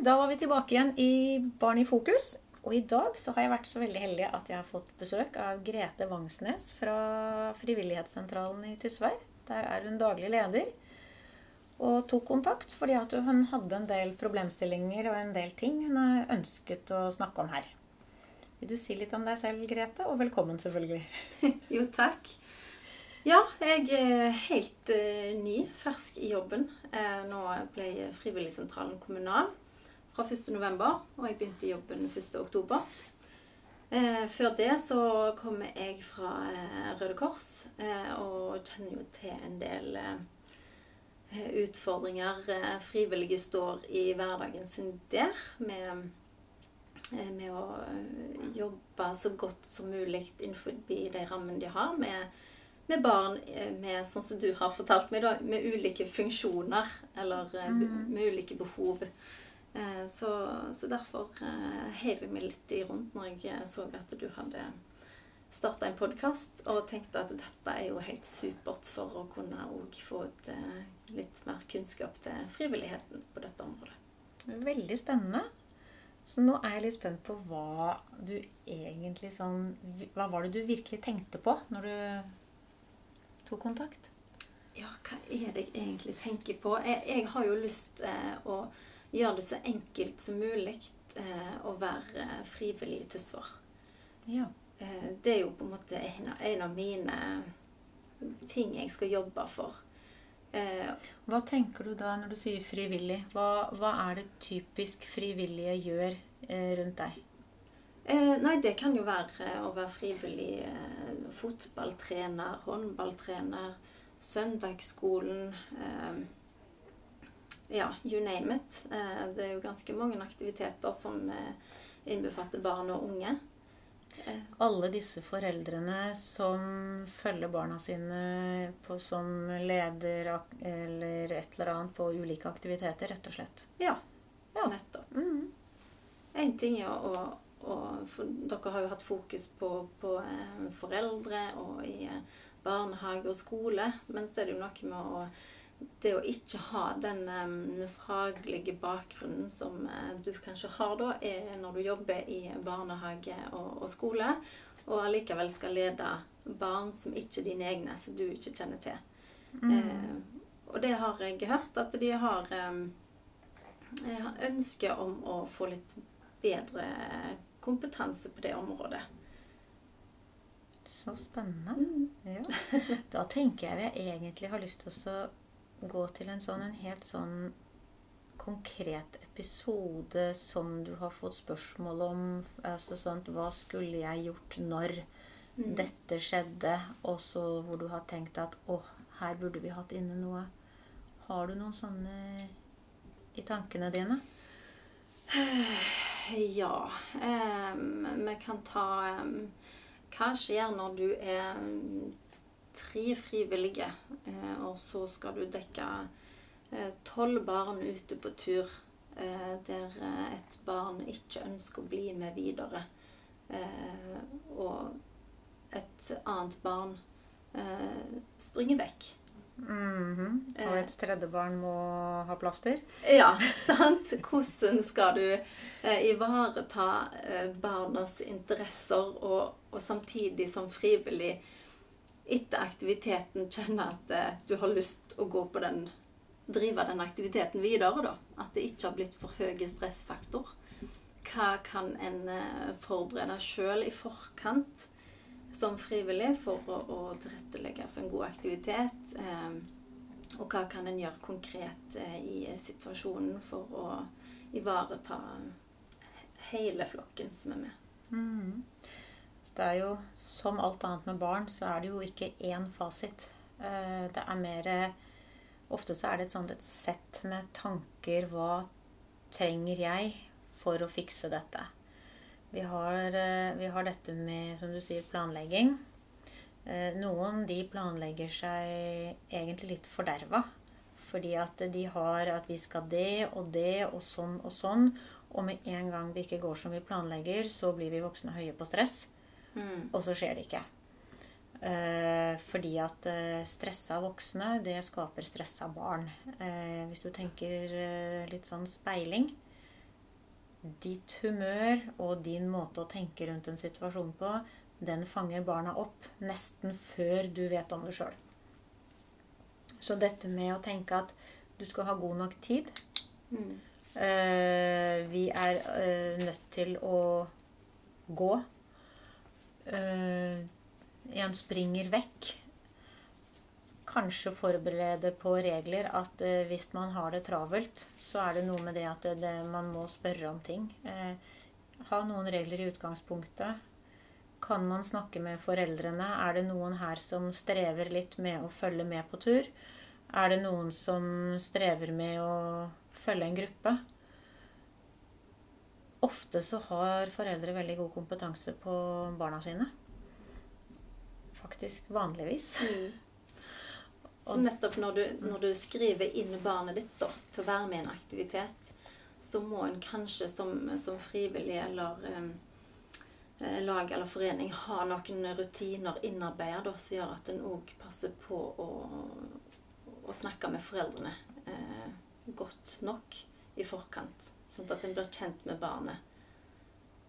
Da var vi tilbake igjen i Barn i fokus. Og i dag så har jeg vært så veldig heldig at jeg har fått besøk av Grete Vangsnes fra Frivillighetssentralen i Tysvær. Der er hun daglig leder. Og tok kontakt fordi at hun hadde en del problemstillinger og en del ting hun ønsket å snakke om her. Vil du si litt om deg selv, Grete? Og velkommen, selvfølgelig. jo, takk. Ja, jeg er helt uh, ny, fersk i jobben. Uh, nå ble Frivilligsentralen kommunal fra 1.11., og jeg begynte jobben 1.10. Eh, før det så kommer jeg fra eh, Røde Kors eh, og kjenner jo til en del eh, utfordringer eh, frivillige står i hverdagen sin der. Med, eh, med å jobbe så godt som mulig innenfor de rammene de har. med med barn med, sånn som du har fortalt meg, da, med ulike funksjoner eller mm. med ulike behov. Eh, så, så derfor eh, heiv jeg meg litt i rundt når jeg eh, så at du hadde starta en podkast, og tenkte at dette er jo helt supert for å kunne få ut litt mer kunnskap til frivilligheten på dette området. Veldig spennende. Så nå er jeg litt spent på hva du egentlig sånn Hva var det du virkelig tenkte på når du tok kontakt? Ja, hva er det jeg egentlig tenker på? Jeg, jeg har jo lyst eh, å gjøre det så enkelt som mulig eh, å være frivillig i Tysvær. Ja. Eh, det er jo på en måte en, en, av mine ting jeg skal jobbe for. Eh, hva tenker du da når du sier frivillig? Hva, hva er det typisk frivillige gjør eh, rundt deg? Eh, nei, det kan jo være å være frivillig fotballtrener, håndballtrener, søndagsskolen. Eh, ja, you name it. Eh, det er jo ganske mange aktiviteter som eh, innbefatter barn og unge. Eh. Alle disse foreldrene som følger barna sine på, som leder eller et eller annet på ulike aktiviteter, rett og slett. Ja. ja. Nettopp. Mm. En ting er å, å Dere har jo hatt fokus på, på foreldre og i barnehage og skole. Men så er det jo noe med å det å ikke ha den um, faglige bakgrunnen som uh, du kanskje har da, er når du jobber i barnehage og, og skole, og allikevel skal lede barn som ikke er dine egne, som du ikke kjenner til. Mm. Uh, og det har jeg hørt, at de har um, ønske om å få litt bedre kompetanse på det området. Så spennende. Mm. Ja. Da tenker jeg vi egentlig har lyst til å gå til en sånn en helt sånn konkret episode som du har fått spørsmål om. altså sånt, Hva skulle jeg gjort når mm. dette skjedde? Og så hvor du har tenkt at å, her burde vi hatt inne noe. Har du noen sånne i tankene dine? Ja. Um, vi kan ta um, Hva skjer når du er tre frivillige, eh, og så skal du dekke eh, tolv barn ute på tur eh, der et barn ikke ønsker å bli med videre, og et annet barn springer vekk. Mm -hmm. Og et tredje barn må ha plaster? Ja, sant. Hvordan skal du ivareta barnas interesser og, og samtidig som frivillig etter aktiviteten kjenne at eh, du har lyst å gå på den drive den aktiviteten videre, da. At det ikke har blitt for høy stressfaktor. Hva kan en eh, forberede sjøl i forkant som frivillig for å, å, tilrettelegge for en god aktivitet? Eh, og hva kan en gjøre konkret eh, i situasjonen for å ivareta hele flokken som er med? Mm. Det er jo som alt annet med barn, så er det jo ikke én fasit. Eh, det er mer Ofte så er det et sånt et sett med tanker. Hva trenger jeg for å fikse dette? Vi har, eh, vi har dette med, som du sier, planlegging. Eh, noen de planlegger seg egentlig litt forderva. Fordi at de har at vi skal det og det og sånn og sånn. Og med en gang det ikke går som vi planlegger, så blir vi voksne høye på stress. Mm. Og så skjer det ikke. Eh, fordi at eh, stressa voksne, det skaper stressa barn. Eh, hvis du tenker eh, litt sånn speiling, ditt humør og din måte å tenke rundt en situasjon på, den fanger barna opp nesten før du vet om det sjøl. Så dette med å tenke at du skal ha god nok tid Mm. eh, Vi er eh, nødt til å gå. Eh, en springer vekk. Kanskje forberede på regler at øh, hvis man har det travelt, så er det noe med det at det, det, man må spørre om ting. Eh, ha noen regler i utgangspunktet. Kan man snakke med foreldrene? Er det noen her som strever litt med å følge med på tur? Er det noen som strever med å følge en gruppe? Ofte så har foreldre veldig god kompetanse på barna sine. Faktisk vanligvis. Mm. Så nettopp når du, når du skriver inn barnet ditt da, til å være med i en aktivitet, så må en kanskje som, som frivillig eller um, lag eller forening ha noen rutiner innarbeidet som gjør at en òg passer på å, å snakke med foreldrene eh, godt nok i forkant. Sånn at en blir kjent med barnet.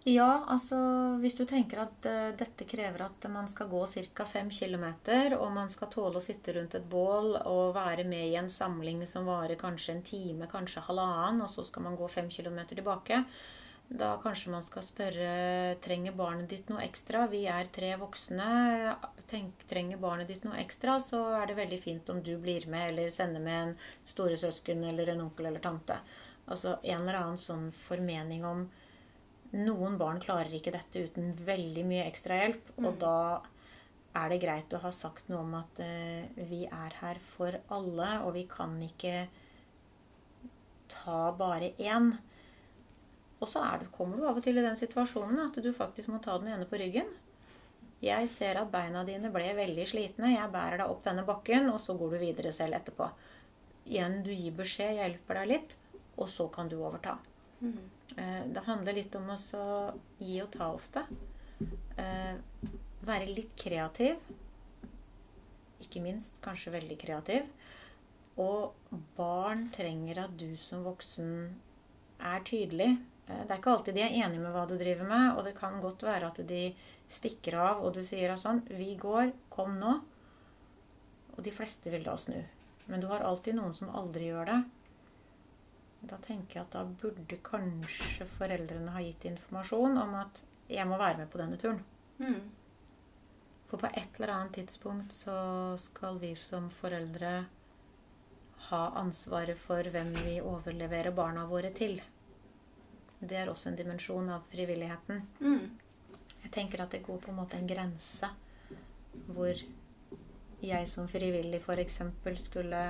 Ja, altså hvis du tenker at uh, dette krever at man skal gå ca. 5 km, og man skal tåle å sitte rundt et bål og være med i en samling som varer kanskje en time, kanskje halvannen, og så skal man gå 5 km tilbake, da kanskje man skal spørre trenger barnet ditt noe ekstra. Vi er tre voksne. Tenk, trenger barnet ditt noe ekstra, så er det veldig fint om du blir med eller sender med en storesøsken eller en onkel eller tante. Altså en eller annen sånn formening om noen barn klarer ikke dette uten veldig mye ekstrahjelp, mm. og da er det greit å ha sagt noe om at uh, vi er her for alle, og vi kan ikke ta bare én. Og så du, kommer du av og til i den situasjonen at du faktisk må ta den ene på ryggen. Jeg ser at beina dine ble veldig slitne. Jeg bærer deg opp denne bakken, og så går du videre selv etterpå. Igjen, du gir beskjed, hjelper deg litt, og så kan du overta. Mm. Eh, det handler litt om å gi og ta ofte. Eh, være litt kreativ. Ikke minst kanskje veldig kreativ. Og barn trenger at du som voksen er tydelig. Eh, det er ikke alltid de er enige med hva du driver med, og det kan godt være at de stikker av, og du sier sånn 'Vi går. Kom nå.' Og de fleste vil da snu. Men du har alltid noen som aldri gjør det. Da tenker jeg at da burde kanskje foreldrene ha gitt informasjon om at jeg må være med på denne turen. Mm. For på et eller annet tidspunkt så skal vi som foreldre ha ansvaret for hvem vi overleverer barna våre til. Det er også en dimensjon av frivilligheten. Mm. Jeg tenker at det går på en måte en grense hvor jeg som frivillig f.eks. skulle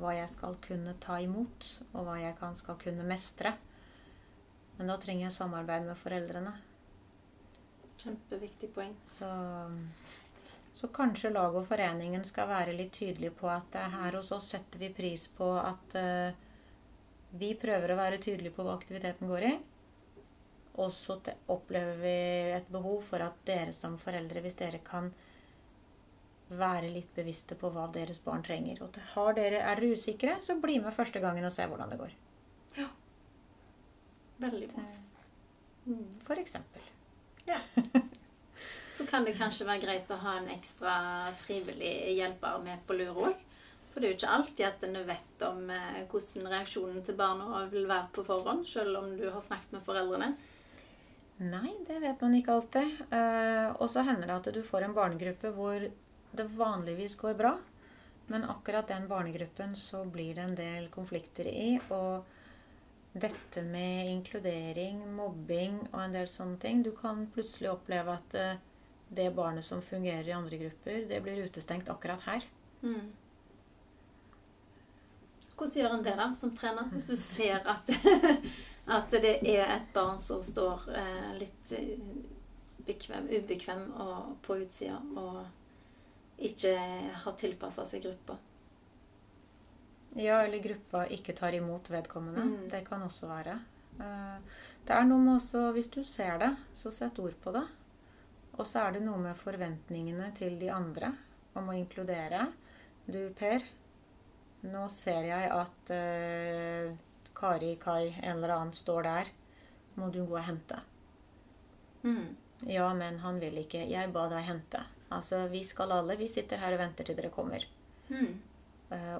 hva jeg skal kunne ta imot, og hva jeg kan, skal kunne mestre. Men da trenger jeg samarbeid med foreldrene. Kjempeviktig poeng. Så, så kanskje laget og foreningen skal være litt tydelige på at her hos oss setter vi pris på at uh, vi prøver å være tydelige på hva aktiviteten går i. Og så opplever vi et behov for at dere som foreldre, hvis dere kan være litt bevisste på hva deres barn trenger. Og har dere, er dere usikre, så bli med første gangen og se hvordan det går. Ja. Veldig bra. Mm. For eksempel. Ja. Så kan det kanskje være greit å ha en ekstra frivillig hjelper med på lur òg. For det er jo ikke alltid at en vet om eh, hvordan reaksjonen til barna vil være på forhånd, selv om du har snakket med foreldrene. Nei, det vet man ikke alltid. Eh, og så hender det at du får en barnegruppe hvor det vanligvis går bra. Men akkurat den barnegruppen så blir det en del konflikter i. Og dette med inkludering, mobbing og en del sånne ting Du kan plutselig oppleve at eh, det barnet som fungerer i andre grupper, det blir utestengt akkurat her. Mm. Hvordan gjør en det da, som trener? Hvis du ser at, at det er et barn som står eh, litt bekvem, ubekvem og på utsida, og ikke har tilpassa seg gruppa. Ja, eller gruppa ikke tar imot vedkommende. Mm. Det kan også være. Eh, det er noe med også Hvis du ser det, så sett ord på det. Og så er det noe med forventningene til de andre om å inkludere. Du, Per, nå ser jeg at uh, Kari Kai, en eller annen, står der. må du gå og hente. Mm. Ja, men han vil ikke. Jeg ba deg hente. Altså, vi skal alle. Vi sitter her og venter til dere kommer. Mm.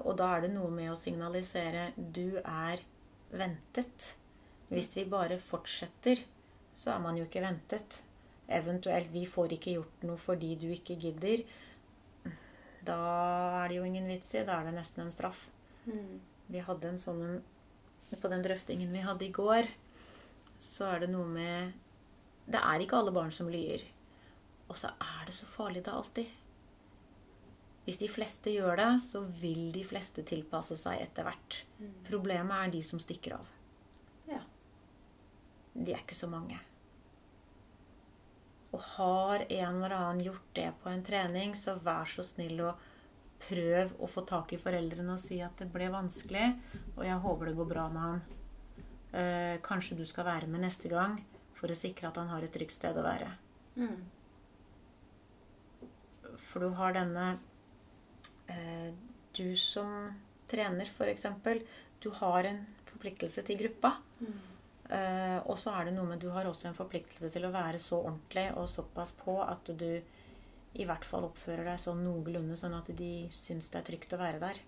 Og da er det noe med å signalisere du er ventet. Hvis vi bare fortsetter, så er man jo ikke ventet. Eventuelt vi får ikke gjort noe fordi du ikke gidder. Da er det jo ingen vits i. Da er det nesten en straff. Mm. Vi hadde en sånn På den drøftingen vi hadde i går, så er det noe med Det er ikke alle barn som lyver. Og så er det så farlig det alltid. Hvis de fleste gjør det, så vil de fleste tilpasse seg etter hvert. Problemet er de som stikker av. Ja. De er ikke så mange. Og har en eller annen gjort det på en trening, så vær så snill å prøv å få tak i foreldrene og si at det ble vanskelig, og jeg håper det går bra med han. Eh, kanskje du skal være med neste gang for å sikre at han har et trygt sted å være. Mm. For du har denne eh, Du som trener, f.eks. Du har en forpliktelse til gruppa. Mm. Eh, og så er det noe med du har også en forpliktelse til å være så ordentlig og såpass på at du i hvert fall oppfører deg sånn noenlunde, sånn at de syns det er trygt å være der.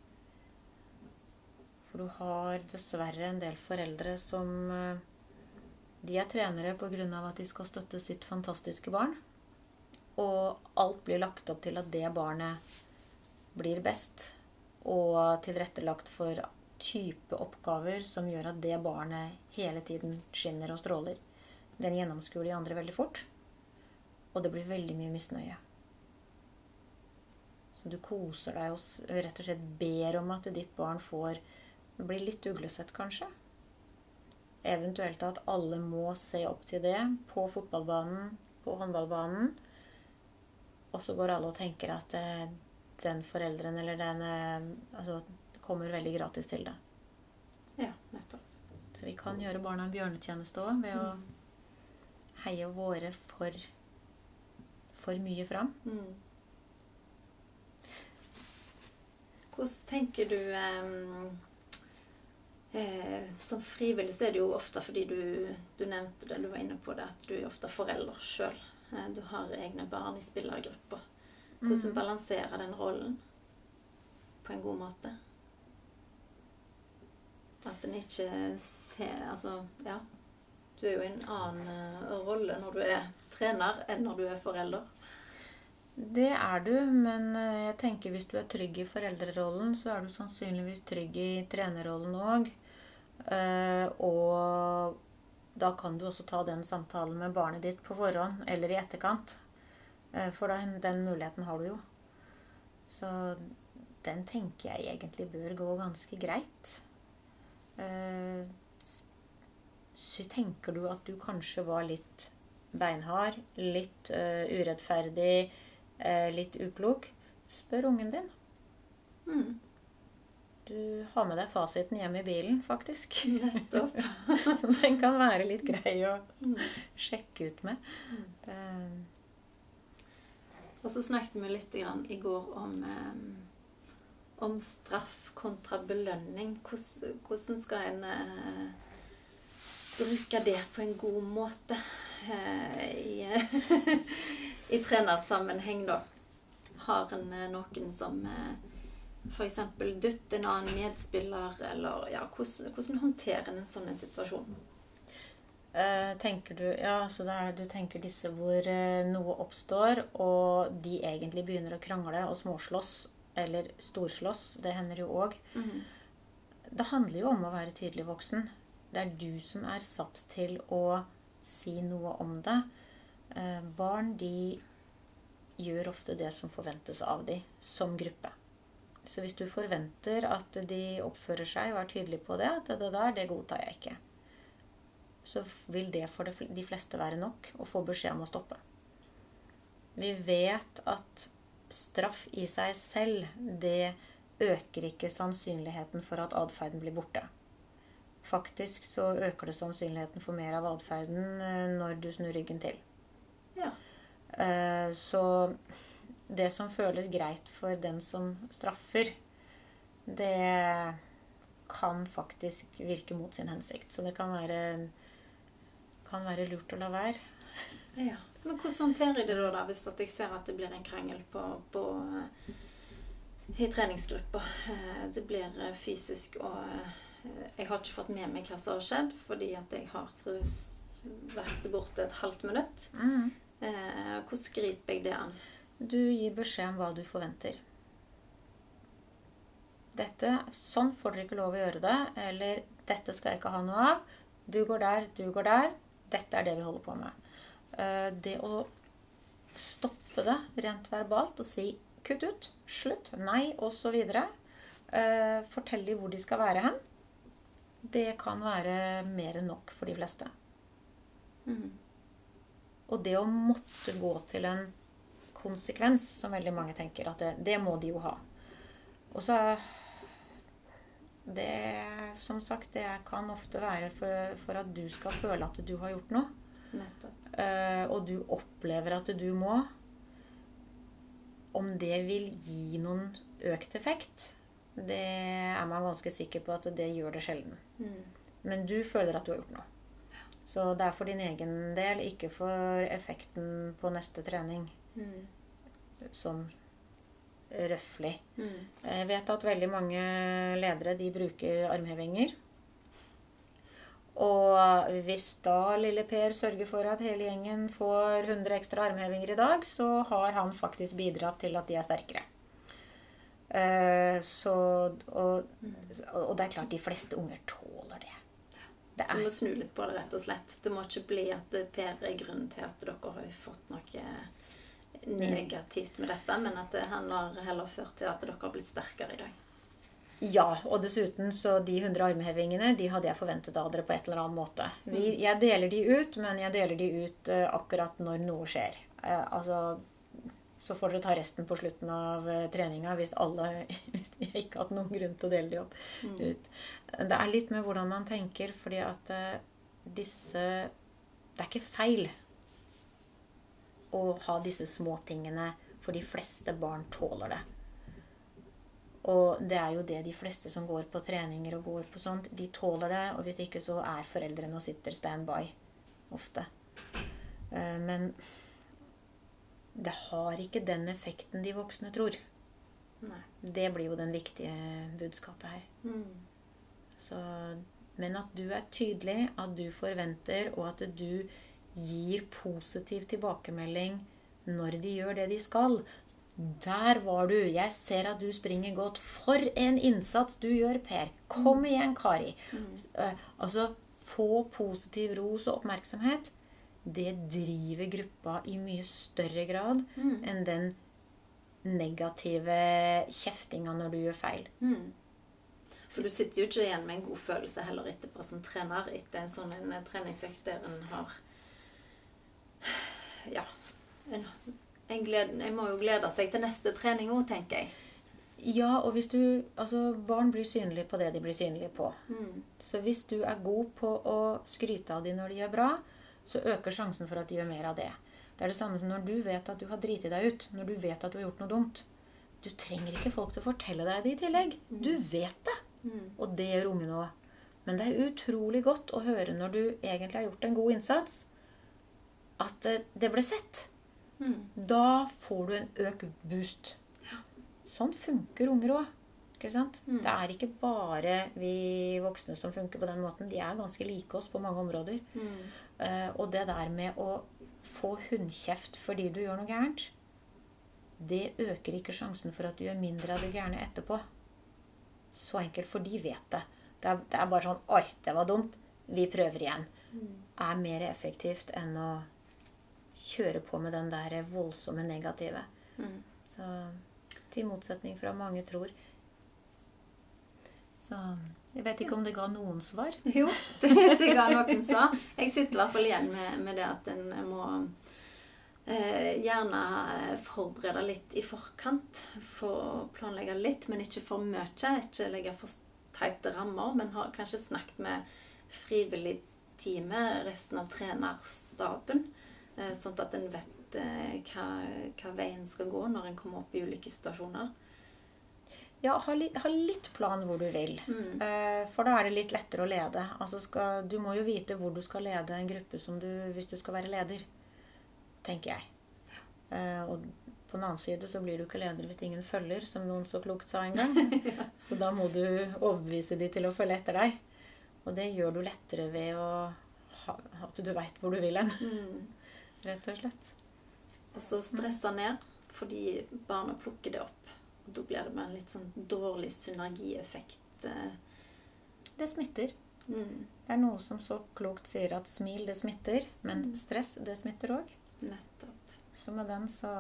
For du har dessverre en del foreldre som eh, De er trenere pga. at de skal støtte sitt fantastiske barn. Og alt blir lagt opp til at det barnet blir best. Og tilrettelagt for type oppgaver som gjør at det barnet hele tiden skinner og stråler. Den gjennomskuer de andre veldig fort. Og det blir veldig mye misnøye. Så du koser deg og rett og slett ber om at ditt barn får bli litt uglesett, kanskje. Eventuelt at alle må se opp til det på fotballbanen, på håndballbanen. Og så går alle og tenker at eh, den foreldren eller den eh, altså, kommer veldig gratis til det. Ja, nettopp. Så vi kan gjøre barna en bjørnetjeneste òg ved å heie våre for, for mye fram. Mm. Hvordan tenker du em, eh, Som frivillig så er det jo ofte fordi du, du nevnte det, du var inne på det, at du er ofte forelder sjøl. Eh, du har egne barn i spillergruppa. Hvordan Mhm. balansere den rollen på en god måte? At en ikke ser Altså, ja. Du er jo i en annen eh, rolle når du er trener enn når du er forelder. Det er du, men eh, jeg tenker hvis du er trygg i foreldrerollen, så er du sannsynligvis trygg i trenerrollen òg. Og da kan du også ta den samtalen med barnet ditt på forhånd eller i etterkant. Eh, For den, den muligheten har du jo. Så den tenker jeg egentlig bør gå ganske greit. Eh, Så tenker du at du kanskje var litt beinhard, litt eh, urettferdig, litt uklok, spør ungen din. Mm. Du har med deg fasiten hjem i bilen, faktisk. Nettopp. Så den kan være litt grei å Mm. sjekke ut med. Det, Og så snakket vi litt grann i går om, eh, om straff kontra belønning. Hvordan, skal en eh, bruke det på en god måte eh, i, i trenersammenheng, da? Har en noen som f.eks. dytte en annen medspiller, eller ja, hvordan, hvordan håndterer en sånn en situasjon? eh, tenker du Ja, så det er, du tenker disse hvor eh, noe oppstår, og de egentlig begynner å krangle og småslåss, eller storslåss. Det hender jo òg. Mm. Det handler jo om å være tydelig voksen. Det er du som er satt til å si noe om det. Eh, barn, de gjør ofte det som forventes av de som gruppe. Så hvis du forventer at de oppfører seg og er tydelig på det, at det der, det godtar jeg ikke, så vil det for de fleste være nok å få beskjed om å stoppe. Vi vet at straff i seg selv, det øker ikke sannsynligheten for at atferden blir borte. Faktisk så øker det sannsynligheten for mer av atferden eh, når du snur ryggen til. Ja. Eh, Så det som føles greit for den som straffer, det kan faktisk virke mot sin hensikt. Så det kan være kan være lurt å la være. Ja. Men hvordan håndterer jeg det da, da hvis at jeg ser at det blir en krangel på, på eh, i treningsgruppa? Eh, Det blir eh, fysisk og Jeg har ikke fått med meg hva som har skjedd, fordi at jeg har vært borte et halvt minutt. Mm. Hvordan griper jeg det an? Du gir beskjed om hva du forventer. Dette, sånn får dere ikke lov å gjøre det, eller dette skal jeg ikke ha noe av. Du går der, du går der. Dette er det vi holder på med. Eh, Det å stoppe det rent verbalt og si kutt ut, slutt, nei, osv. Uh, Fortell dem hvor de skal være hen. Det kan være mer enn nok for de fleste. Mm. Og det å måtte gå til en konsekvens, som veldig mange tenker at det, det må de jo ha. Og så det Som sagt, det kan ofte være for, for at du skal føle at du har gjort noe. Eh, og du opplever at du må. Om det vil gi noen økt effekt, det er man ganske sikker på at det gjør det sjelden. Mm. Men du føler at du har gjort noe. Så det er for din egen del, ikke for effekten på neste trening. Mm. Sånn røfflig. Mm. Jeg vet at veldig mange ledere de bruker armhevinger. Og hvis da lille Per sørger for at hele gjengen får 100 ekstra armhevinger i dag, så har han faktisk bidratt til at de er sterkere. Eh, Så, og, og det er klart de fleste unger tåler det. Det Du må er snu litt på det, rett og slett. Det må ikke bli at Per er grunnen til at dere har fått noe negativt med dette, men at det- han har heller ført til at dere har blitt sterkere i dag. Ja, og dessuten så de 100 armhevingene de hadde jeg forventet av dere på et eller annet måte. Vi, jeg deler de ut, men jeg deler de ut uh, akkurat når noe skjer. Uh, altså, så får dere ta resten på slutten av uh, treninga hvis alle hvis jeg ikke har hatt noen grunn til å dele de opp. ut. Det er litt med hvordan man tenker, fordi at disse Det er ikke feil å ha disse småtingene, for de fleste barn tåler det. Og det er jo det de fleste som går på treninger og går på sånt, de tåler det. Og hvis ikke så er foreldrene og sitter standby ofte. Eh, Men det har ikke den effekten de voksne tror. Nei. Det blir jo den viktige budskapet her. Mm. Så, men at du er tydelig, at du forventer, og at du gir positiv tilbakemelding når de gjør det de skal. Der var du. Jeg ser at du springer godt. For en innsats du gjør, Per. Kom igjen, Kari. Mm. altså, få positiv ros og oppmerksomhet. Det driver gruppa i mye større grad Mm. enn den negative kjeftinga når du gjør feil. Mm. For du sitter jo ikke igjen med en god følelse heller etterpå som trener etter en sånn en treningsøkt der en har Ja. En, en, gled, en må jo glede seg til neste trening òg, tenker jeg. Ja, og hvis du Altså, barn blir synlige på det de blir synlige på. Mm. Så hvis du er god på å skryte av dem når de gjør bra, så øker sjansen for at de gjør mer av det. Det er det samme som når du vet at du har driti deg ut. Når du vet at du har gjort noe dumt. Du trenger ikke folk til å fortelle deg det i tillegg. Du vet det. Mm. Og det gjør ungene òg. Men det er utrolig godt å høre når du egentlig har gjort en god innsats, at eh, det ble sett. Mm. Da får du en økt boost. Sånn funker unger òg. Mm. Det er ikke bare vi voksne som funker på den måten. De er ganske like oss på mange områder. Mm. Uh, og det der med å få hundkjeft fordi du gjør noe gærent, det øker ikke sjansen for at du gjør mindre av det gærne etterpå. Så enkelt, for de vet det. Det er, det er bare sånn Oi, det var dumt. Vi prøver igjen. Mm. Er mer effektivt enn å kjøre på med den der voldsomme negative. Mm. Så til motsetning fra mange tror. Så jeg vet ikke om det ga noen svar. Jo, det det ga noen svar. Jeg sitter i hvert fall igjen med, med det at en må eh, gjerne forberede litt i forkant. Få planlegge litt, men ikke for mye. Ikke legge for teite rammer, men har kanskje snakket med frivillig teamet, resten av trenerstaben, sånn at en vet eh, hva, hva veien skal gå når en kommer opp i ulike situasjoner. Ja, ha, litt, ha litt plan hvor du vil. Mm. Eh, For da er det litt lettere å lede. Altså skal, du må jo vite hvor du skal lede en gruppe som du, hvis du skal være leder. Tenker jeg. Eh, Og på den annen side så blir du ikke leder hvis ingen følger, som noen så klokt sa en gang. Så da må du overbevise de til å følge etter deg. Og det gjør du lettere ved å ha, at du veit hvor du vil hen, Mm. Rett og slett. Og så stressa ned fordi barna plukker det opp. Og da blir det med en litt sånn dårlig synergieffekt. eh. Det smitter. Mm. Det er noe som så klokt sier at smil, det smitter. Men stress, det smitter òg. Nettopp. Så med den så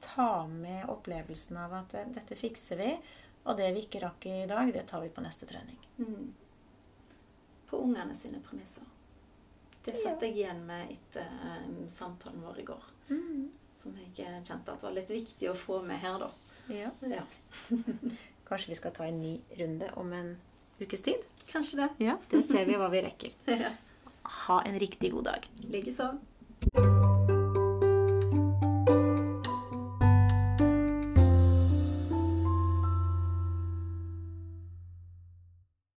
ta med opplevelsen av at eh, dette fikser vi, og det vi ikke rakk i dag, det tar vi på neste trening. Mm. På ungene sine premisser. Det satt jeg igjen med etter eh, samtalen vår i går. Som jeg eh, kjente at var litt viktig å få med her, da. Ja. Ja. Kanskje vi skal ta en ny runde om en ukes tid? Kanskje det. Ja. Det ser vi hva vi rekker. Ja. Ha en riktig god dag. Likeså.